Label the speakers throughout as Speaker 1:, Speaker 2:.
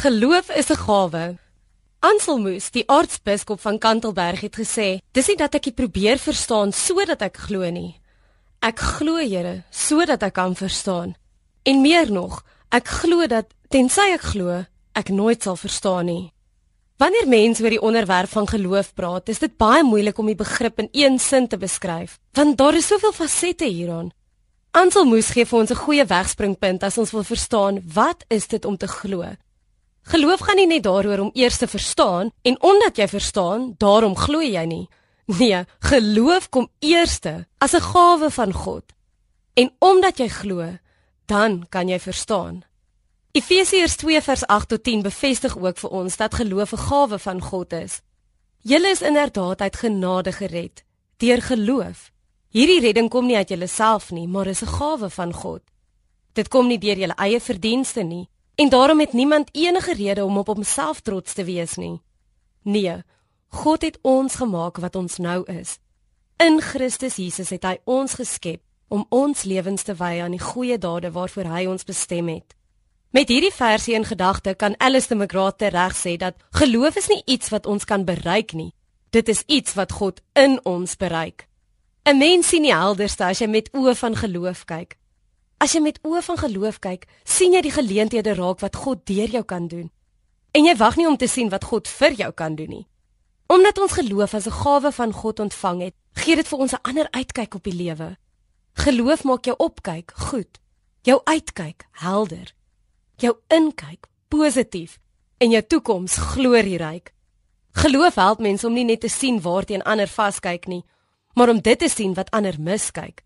Speaker 1: Geloof is 'n gawe. Anselmus, die aartsbiskop van Kantelberg het gesê, "Dis nie dat ek dit probeer verstaan sodat ek glo nie. Ek glo, Here, sodat ek kan verstaan. En meer nog, ek glo dat tensy ek glo, ek nooit sal verstaan nie." Wanneer mense oor die onderwerp van geloof praat, is dit baie moeilik om die begrip in een sin te beskryf, want daar is soveel fasette hieraan. Anselmus gee vir ons 'n goeie wegspringpunt as ons wil verstaan wat is dit om te glo. Geloof gaan nie net daaroor om eers te verstaan en omdat jy verstaan, daarom glo jy nie. Nee, geloof kom eerste as 'n gawe van God. En omdat jy glo, dan kan jy verstaan. Efesiërs 2 vers 8 tot 10 bevestig ook vir ons dat geloof 'n gawe van God is. Julle is inderdaad uit genade gered deur geloof. Hierdie redding kom nie uit julleself nie, maar is 'n gawe van God. Dit kom nie deur julle eie verdienste nie, En daarom het niemand enige rede om op homself trots te wees nie. Nee, God het ons gemaak wat ons nou is. In Christus Jesus het hy ons geskep om ons lewens te wy aan die goeie dade waarvoor hy ons bestem het. Met hierdie versie in gedagte kan de McGrath reg sê dat geloof is nie iets wat ons kan bereik nie. Dit is iets wat God in ons bereik. 'n Mens sien die helderste as jy met oë van geloof kyk. As jy met oë van geloof kyk, sien jy die geleenthede raak wat God deur jou kan doen. En jy wag nie om te sien wat God vir jou kan doen nie. Omdat ons geloof as 'n gawe van God ontvang het, gee dit vir ons 'n ander uitkyk op die lewe. Geloof maak jou opkyk goed, jou uitkyk helder, jou inkyk positief en jou toekoms glorieryk. Geloof help mense om nie net te sien waarteen ander vaskyk nie, maar om dit te sien wat ander miskyk.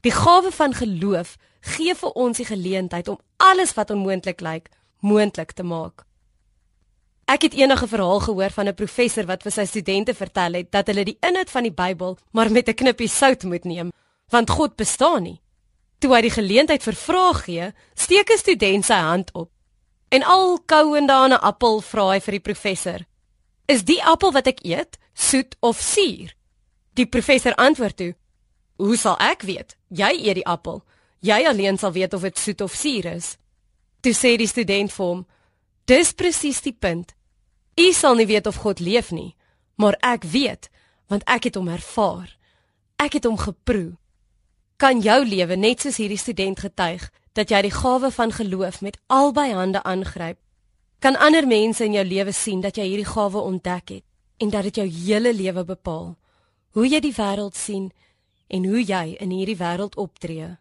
Speaker 1: Die gawe van geloof gee vir ons die geleentheid om alles wat onmoontlik lyk, moontlik te maak. Ek het eendag 'n verhaal gehoor van 'n professor wat vir sy studente vertel het dat hulle die inhoud van die Bybel maar met 'n knippie sout moet neem, want God bestaan nie. Toe hy die geleentheid vir vrae gee, steek 'n student sy hand op. En al kouende aan 'n appel vra hy vir die professor: "Is die appel wat ek eet soet of suur?" Die professor antwoord toe: "Hoe sal ek weet? Jy eet die appel." Jy alleen sal weet of dit soet of suur is. Toe sê die student vir hom: "Dis presies die punt. U sal nie weet of God leef nie, maar ek weet, want ek het hom ervaar. Ek het hom geproe. Kan jou lewe net soos hierdie student getuig dat jy die gawe van geloof met albei hande aangryp? Kan ander mense in jou lewe sien dat jy hierdie gawe ontdek het en dat dit jou hele lewe bepaal? Hoe jy die wêreld sien en hoe jy in hierdie wêreld optree?"